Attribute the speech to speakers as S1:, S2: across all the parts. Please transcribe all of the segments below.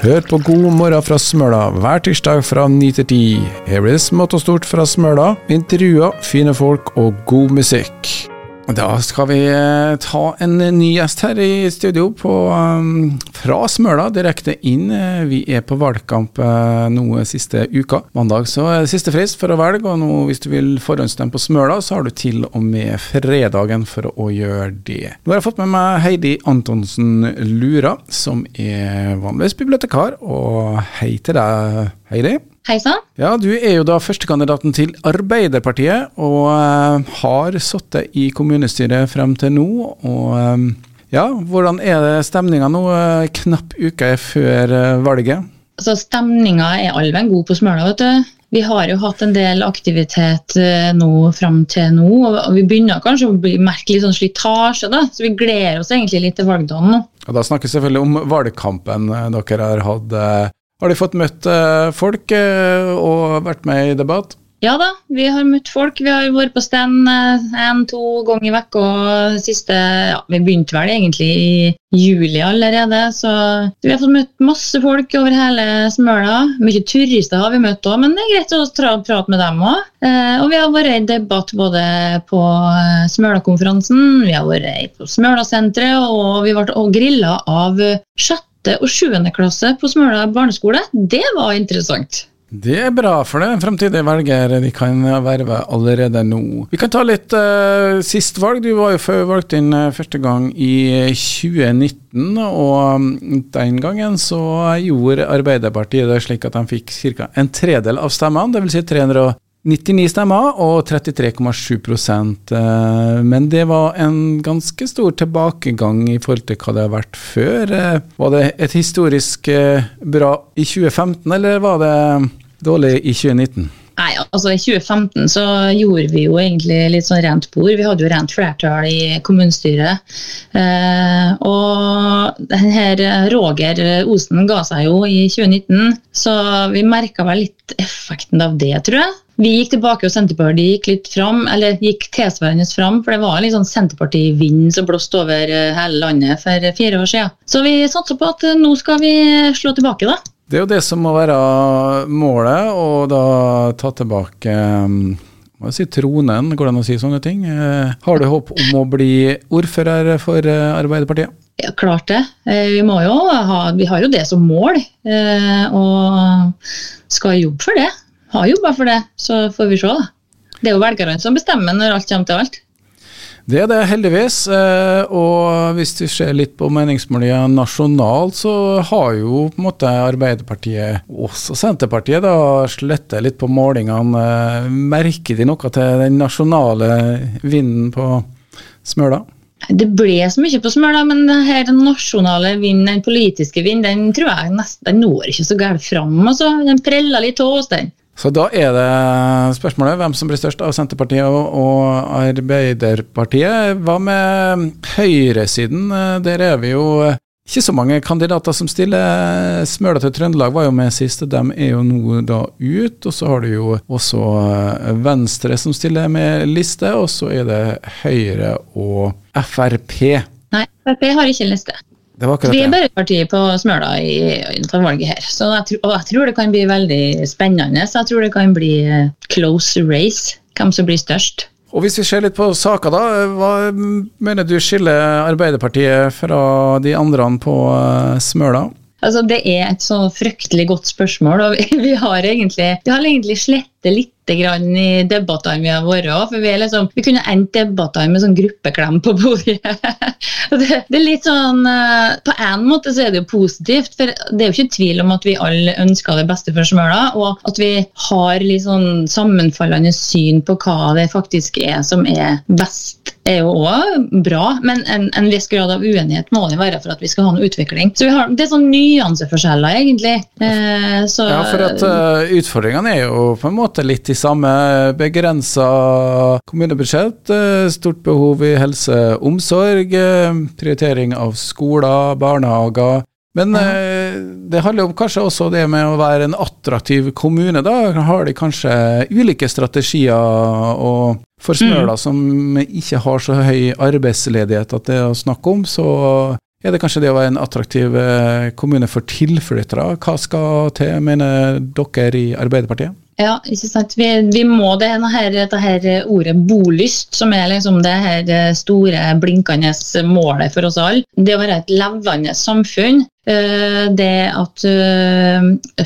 S1: Hør på God morgen fra Smøla hver tirsdag fra 9 til 10. Her blir det smått og stort fra Smøla, intervjuer, fine folk og god musikk. Da skal vi eh, ta en ny gjest her i studio på, um, fra Smøla, direkte inn. Eh, vi er på valgkamp noe siste uka. Mandag så siste frist for å velge, og nå hvis du vil forhåndsstemme på Smøla, så har du til og med fredagen for å gjøre det. Nå har jeg fått med meg Heidi Antonsen Lura, som er vanligvis bibliotekar, og hei til deg, Heidi.
S2: Hei sann.
S1: Ja, Du er jo da førstekandidaten til Arbeiderpartiet, og uh, har sittet i kommunestyret frem til nå. og... Um, ja, Hvordan er det stemninga nå, uh, knapp uke før valget?
S2: Altså, Stemninga er allvenn god på Smøla. vet du. Vi har jo hatt en del aktivitet nå fram til nå, og vi begynner kanskje å merke litt sånn slitasje. da, Så vi gleder oss egentlig litt til valgdagen nå.
S1: Og Da snakker vi selvfølgelig om valgkampen dere har hatt. Har de fått møtt eh, folk eh, og vært med i debatt?
S2: Ja da, vi har møtt folk. Vi har vært på stand én-to eh, ganger i uka. Siste ja, Vi begynte vel egentlig i juli allerede, så vi har fått møtt masse folk over hele Smøla. Mye turister har vi møtt òg, men det er greit å prate med dem òg. Og vi har vært i debatt både på Smøla-konferansen, vi har vært på Smøla-senteret, og vi ble grilla av sjette og sjuende klasse på Smøla barneskole. Det var interessant.
S1: Det er bra, for det er fremtidige fremtidig velger de kan verve allerede nå. Vi kan ta litt uh, sist valg. Du var jo valgt inn uh, første gang i 2019, og um, den gangen så gjorde Arbeiderpartiet det slik at de fikk ca. en tredel av stemmene, dvs. Si 300 99 stemmer og 33,7 eh, Men det var en ganske stor tilbakegang i forhold til hva det har vært før. Eh, var det et historisk eh, bra i 2015, eller var det dårlig i 2019?
S2: Nei, altså I 2015 så gjorde vi jo egentlig litt sånn rent bord. Vi hadde jo rent flertall i kommunestyret. Eh, og denne Roger Osen ga seg jo i 2019, så vi merka vel litt effekten av det, tror jeg. Vi gikk tilbake, og Senterpartiet gikk litt fram, eller gikk tilsvarende fram. For det var litt sånn Senterparti-vind som blåste over eh, hele landet for fire år siden. Så vi satser på at eh, nå skal vi slå tilbake, da.
S1: Det er jo det som må være målet, og da ta tilbake må jeg si tronen, går det an å si sånne ting? Eh, har du håp om å bli ordfører for Arbeiderpartiet?
S2: Ja, klart det. Vi, må jo ha, vi har jo det som mål, og skal jobbe for det har jobba for det, så får vi se. Det er jo velgerne som bestemmer når alt kommer til alt.
S1: Det er det heldigvis, eh, og hvis vi ser litt på meningsmålingene nasjonalt, så har jo på en måte Arbeiderpartiet, også Senterpartiet, da slettet litt på målingene. Merker de noe til den nasjonale vinden på Smøla?
S2: Det ble så mye på Smøla, men den nasjonale vinden, den politiske vinden, den tror jeg nesten, den når ikke så galt fram. Altså. Den preller litt av oss, den.
S1: Så da er det spørsmålet hvem som blir størst av Senterpartiet og Arbeiderpartiet. Hva med høyresiden? Der er vi jo ikke så mange kandidater som stiller. Smøla til Trøndelag var jo med sist, de er jo nå da ut. Og så har du jo også Venstre som stiller med liste, og så er det Høyre og Frp.
S2: Nei, Frp har ikke liste. Vi er bare partiet på Smøla i, i valget her. Så jeg, tror, og jeg tror det kan bli veldig spennende. Så jeg tror det kan bli eh, close race, hvem som blir størst.
S1: Og Hvis vi ser litt på saka, da. Hva mener du skiller Arbeiderpartiet fra de andre på eh, Smøla?
S2: Altså, Det er et så fryktelig godt spørsmål. og Vi, har egentlig, vi har egentlig slettet litt i debattene vi har vært for vi, liksom, vi kunne endt debattene med sånn gruppeklem på bordet. det, det, er litt sånn eh, På en måte så er det jo positivt, for det er jo ikke tvil om at vi alle ønsker det beste for Smøla, og at vi har litt sånn sammenfallende syn på hva det faktisk er som er best er jo òg bra, men en, en, viss grad av uenighet må det være for at vi skal ha en utvikling. Så har, Det er sånn nyanseforskjeller, egentlig. Eh, så,
S1: ja, for at uh, utfordringene er jo på en måte litt de samme. Begrensa kommunebudsjett, uh, stort behov i helse og omsorg, uh, prioritering av skoler, barnehager. Men ja. det handler om kanskje også det med å være en attraktiv kommune. Da har de kanskje ulike strategier og for Smøla, mm. som ikke har så høy arbeidsledighet at det er å snakke om, så Er det kanskje det å være en attraktiv eh, kommune for tilflyttere? Hva skal til, mener dere i Arbeiderpartiet?
S2: Ja, ikke sant. Vi, vi må det her, dette her ordet bolyst, som er liksom det her store, blinkende målet for oss alle. Det å være et levende samfunn. Det at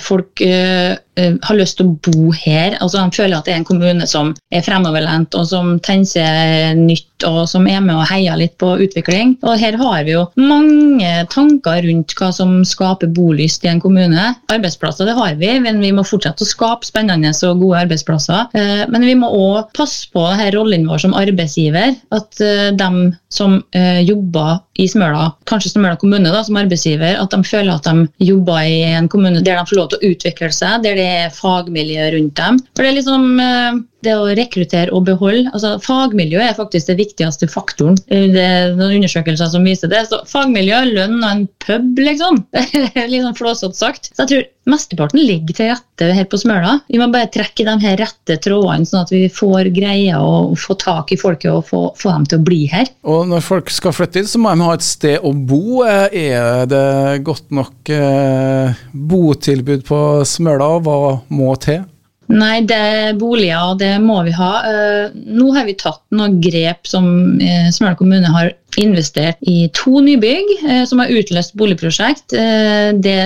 S2: folk har lyst til å bo her. altså De føler at det er en kommune som er fremoverlent og som tenker nytt og som er med og heier litt på utvikling. Og Her har vi jo mange tanker rundt hva som skaper bolyst i en kommune. Arbeidsplasser det har vi, men vi må fortsette å skape spennende og gode arbeidsplasser. Eh, men vi må òg passe på her rollen vår som arbeidsgiver. At eh, de som eh, jobber i Smøla, kanskje Smøla kommune da, som arbeidsgiver, at de føler at de jobber i en kommune der de får lov til å utvikle seg, der det er fagmiljø rundt dem. For det er liksom det å rekruttere og beholde altså Fagmiljø er faktisk det viktigste faktoren. Det er noen undersøkelser som viser det. Så fagmiljø, lønn og en pub, liksom. Litt sånn flåsete sagt. Så jeg tror mesteparten ligger til rette her på Smøla. Vi må bare trekke de her rette trådene, sånn at vi får greie å få tak i folket og få, få, dem til å bli her.
S1: Og når folk skal flytte inn, så må de ha et sted å bo. Er det godt nok eh, botilbud på Smøla? Hva må til?
S2: Nei, det boliger, det må vi ha. Eh, nå har vi tatt noen grep som eh, Smøla kommune har investert i to nybygg eh, som har utløst boligprosjekt. Eh, det,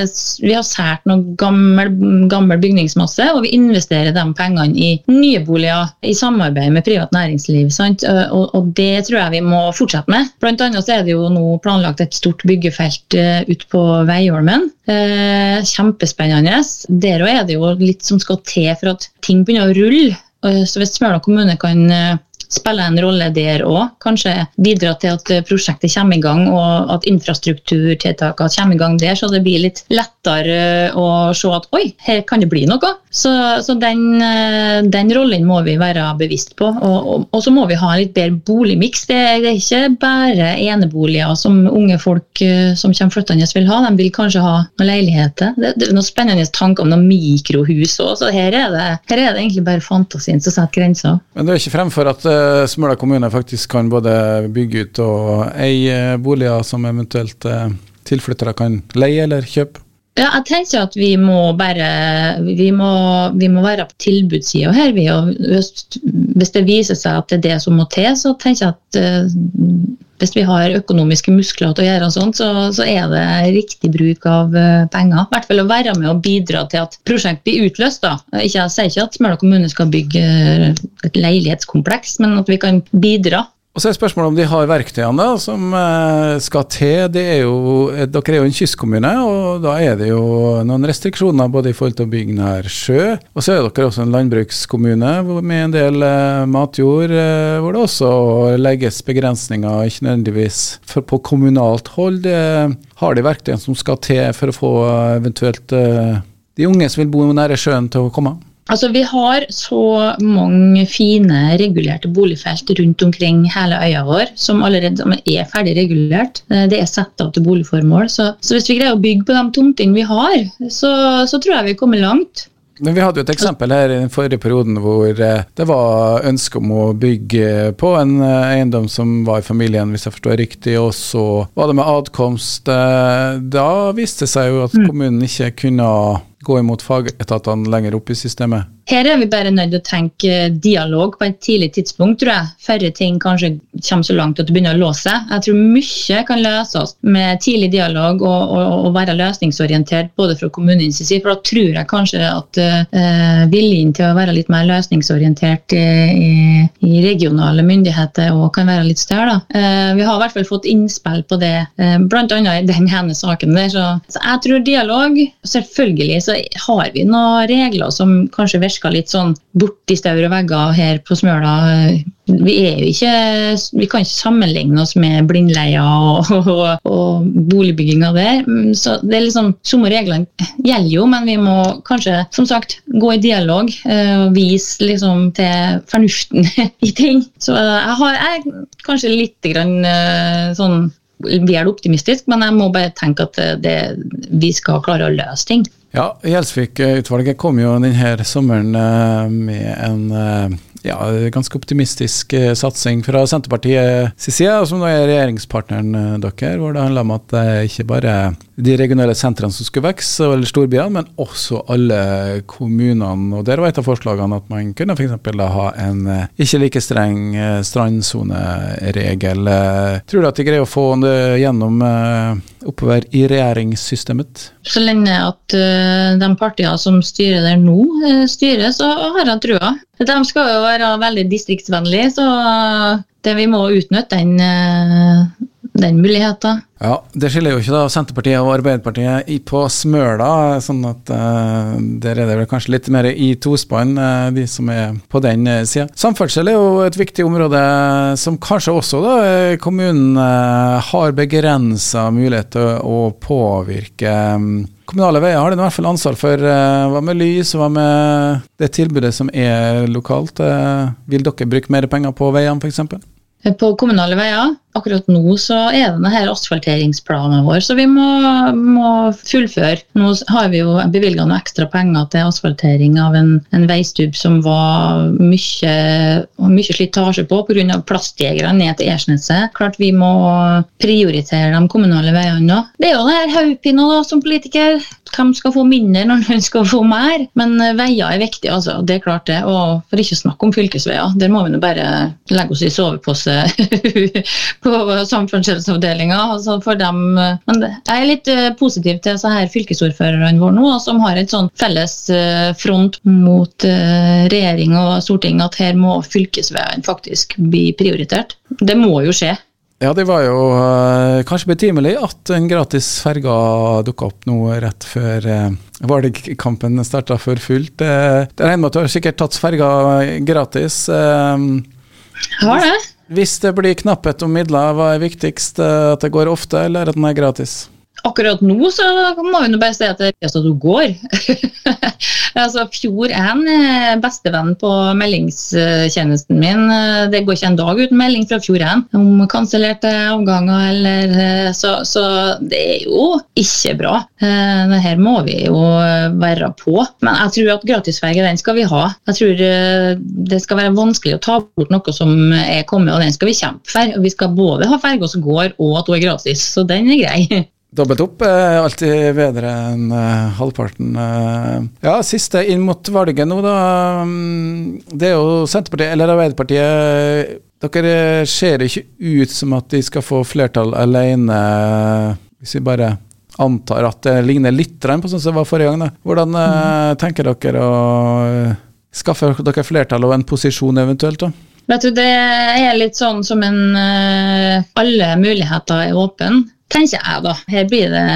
S2: vi har sært noe gammel, gammel, bygningsmasse, og vi investerer de pengene i nye boliger i samarbeid med privat næringsliv. Eh, og, og, det tror jeg vi må fortsette med. Blant annet så er det jo nå planlagt et stort byggefelt eh, ute på Veiholmen. Eh, kjempespennende. Der òg er det jo litt som skal til for at ting begynner å rulle. Så hvis Smøla kommune kan spiller en rolle der òg. Kanskje bidra til at prosjektet kommer i gang, og at infrastrukturtiltakene kommer i gang der, så det blir litt lettere å se at oi, her kan det bli noe. Så, så den, eh, den, rollen må vi være bevisst på. Og, og, og, så må vi ha en litt bedre boligmiks. Det, det, er ikke bare eneboliger som unge folk eh, som kommer flyttende vil ha. De vil kanskje ha noen leiligheter. Det, det er noen spennende tanker om noen mikrohus òg, så her er, det, her er det egentlig bare fantasien som setter grenser.
S1: Men det er ikke fremfor at Smøla kommune faktisk kan både bygge ut og eie boliger som eventuelt eh, tilflyttere kan leie eller kjøpe?
S2: Ja, jeg tenker at vi må bare vi må, vi må være på tilbudssida her. Vi, hvis det viser seg at det er det som må til, så tenker jeg at uh, hvis vi har økonomiske muskler til å gjøre sånt, så, så er det riktig bruk av uh, penger. I hvert fall å være med og bidra til at prosjekt blir utløst. Da. Ikke, jeg sier ikke at Smøla kommune skal bygge et leilighetskompleks, men at vi kan bidra
S1: og så er spørsmålet om de har verktøyene som eh, skal til. Er jo, eh, dere er jo en kystkommune, og da er det jo noen restriksjoner både i forhold til å bygge nær sjø. Og så er dere også en landbrukskommune med en del eh, matjord, hvor det også legges begrensninger, ikke nødvendigvis på kommunalt hold. Har de verktøyene som skal til for å få eventuelt de unge som vil bo nære sjøen, til å komme?
S2: Altså, Vi har så mange fine regulerte boligfelt rundt omkring hele øya vår som allerede er ferdig regulert. Eh, det er satt av til boligformål. Så, så hvis vi greier å bygge på de tomtene vi har, så, så tror jeg vi kommer langt.
S1: Men Vi hadde jo et eksempel her i den forrige perioden hvor eh, det var ønske om å bygge på en eh, eiendom som var i familien, hvis jeg forstår riktig. Og så var det med adkomst. Da viste det seg jo at mm. kommunen ikke kunne gå imot fagetatene lenger opp i systemet?
S2: Her er vi bare nødt til å tenke dialog på et tidlig tidspunkt, tror jeg. Færre ting kanskje kommer så langt at det begynner å låse. Jeg tror mye kan løses med tidlig dialog og, og, være løsningsorientert både fra kommunens side. For da tror jeg kanskje at uh, viljen til å være litt mer løsningsorientert i, i regionale myndigheter og kan være litt større. Uh, vi har i hvert fall fått innspill på det, uh, bl.a. i den ene saken der. Så, så jeg tror dialog. Selvfølgelig så har vi noen regler som kanskje virker litt sånn borti staur og vegger her på Smøla. Vi, ikke, vi kan ikke sammenligne oss med blindleia og, og, og boligbygginga der. Så det er liksom, Samme reglene gjelder jo, men vi må kanskje som sagt, gå i dialog eh, og vise liksom, til fornuften i ting. Så jeg, har, jeg er kanskje litt grann, eh, sånn vel optimistisk, men jeg må bare tenke at det, vi skal klare å løse ting.
S1: Ja, Gjelsvik-utvalget kom jo denne sommeren eh, med en, eh, ja, ganske optimistisk eh, satsing fra Senterpartiets side, som da er regjeringspartneren deres, dere, hvor det handler om at det ikke bare de regionale sentrene som skulle vokse, eller storbyene, men også alle kommunene. Og Der var et av forslagene at man kunne f.eks. ha en ikke like streng strandsoneregel. Tror du at de greier å få det gjennom oppover i regjeringssystemet?
S2: Så lenge at de partiene som styrer der nå, styrer, så har jeg trua. De skal jo være veldig distriktsvennlige, så det vi må utnytte den, eh, den muligheten.
S1: Ja, Det skiller jo ikke da Senterpartiet og Arbeiderpartiet på smøla, sånn at uh, der er det vel kanskje litt mer i tospann, uh, de som er på den uh, sida. Samferdsel er jo et viktig område som kanskje også da kommunen uh, har begrensa mulighet til å påvirke. Um, kommunale veier har de i hvert fall ansvar for. hva med lys, og hva med det tilbudet som er lokalt? vil dere bruke mer penger på veiene, f.eks.?
S2: På kommunale veier akkurat nå så er det denne asfalteringsplanen vår, så vi må, må, fullføre. Nå har vi jo bevilga noe ekstra penger til asfaltering av en, en veistubb som var mye, mye slitasje på pga. plastjegere ned til Ersneset. Klart vi må prioritere de kommunale veiene nå. Det er jo det her hodepina som politiker. Hvem skal få mindre når noen skal få mer? Men veier er viktig, altså. Det er klart det. Og for ikke å snakke om fylkesveier, der må vi nå bare legge oss i sovepose på samferdselsavdelinga. Altså for dem, men jeg er litt eh, positiv til så her fylkesordførerne våre nå, som har et sånn felles eh, front mot eh, regjering og storting at her må fylkesveiene faktisk bli prioritert. Det må jo skje.
S1: Ja, det var jo øh, kanskje betimelig at en gratis ferga dukka opp nå rett før øh, valgkampen starta for fullt. Jeg det regner med at du har sikkert tatt ferga gratis. Uh,
S2: har det.
S1: Hvis det blir knapphet om midler, hva er viktigst? Eh, at det går ofte, eller at den er gratis?
S2: Akkurat nå så må vi bare si at det er at hun går. altså, Fjord er en eh, bestevenn på meldingstjenesten min. Det går ikke en dag uten melding fra Fjord 1 om kansellerte avganger. Eller, eh, så, så, det er jo ikke bra. Eh, det her må vi jo være på. Men jeg tror at gratisferge den skal vi ha. Jeg tror det skal være vanskelig å ta bort noe som er kommet, og den skal vi kjempe for. Vi skal både ha ferge som går, og at hun er gratis. Så den er grei.
S1: Dobbelt opp er alltid bedre enn uh, halvparten. Uh, ja, siste inn mot valget nå, da. Um, det er jo Senterpartiet eller Arbeiderpartiet. Dere ser ikke ut som at de skal få flertall alene, hvis vi bare antar at det ligner litt på sånn som det var forrige gang. Da. Hvordan uh, mm. tenker dere å skaffe dere flertall og en posisjon eventuelt? da?
S2: Vet du, Det er litt sånn som en Alle muligheter er åpne tenker jeg da. Her blir det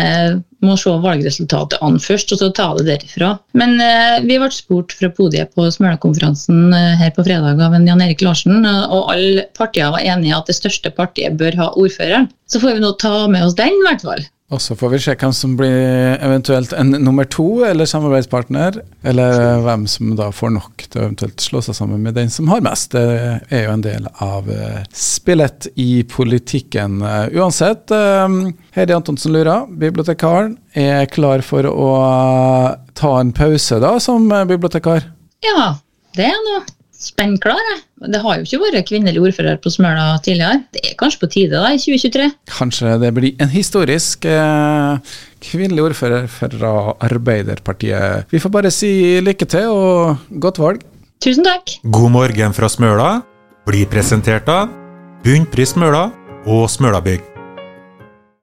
S2: må se valgresultatet an først, og så ta det derifra. Men eh, vi ble spurt fra podiet på Smøla-konferansen eh, her på fredag av en Jan Erik Larsen, og alle partier var enige at det største partiet bør ha ordføreren. Så får vi nå ta med oss den, i hvert fall.
S1: Og så får vi se hvem som blir eventuelt en nummer to eller samarbeidspartner, eller hvem som da får nok til å eventuelt slå seg sammen med den som har mest. Det er jo en del av eh, spillet i politikken. Eh, uansett, eh, Heidi Antonsen Lura, bibliotekaren, er klar for å ta en pause da som bibliotekar?
S2: Ja, det er noe spennklar. Det har jo ikke vært kvinnelig ordfører på Smøla tidligere. Det er kanskje på tide da, i 2023?
S1: Kanskje det blir en historisk eh, kvinnelig ordfører fra Arbeiderpartiet. Vi får bare si lykke til og godt valg.
S2: Tusen takk.
S3: God morgen fra Smøla blir presentert av Bunnpris Smøla og Smølabygg.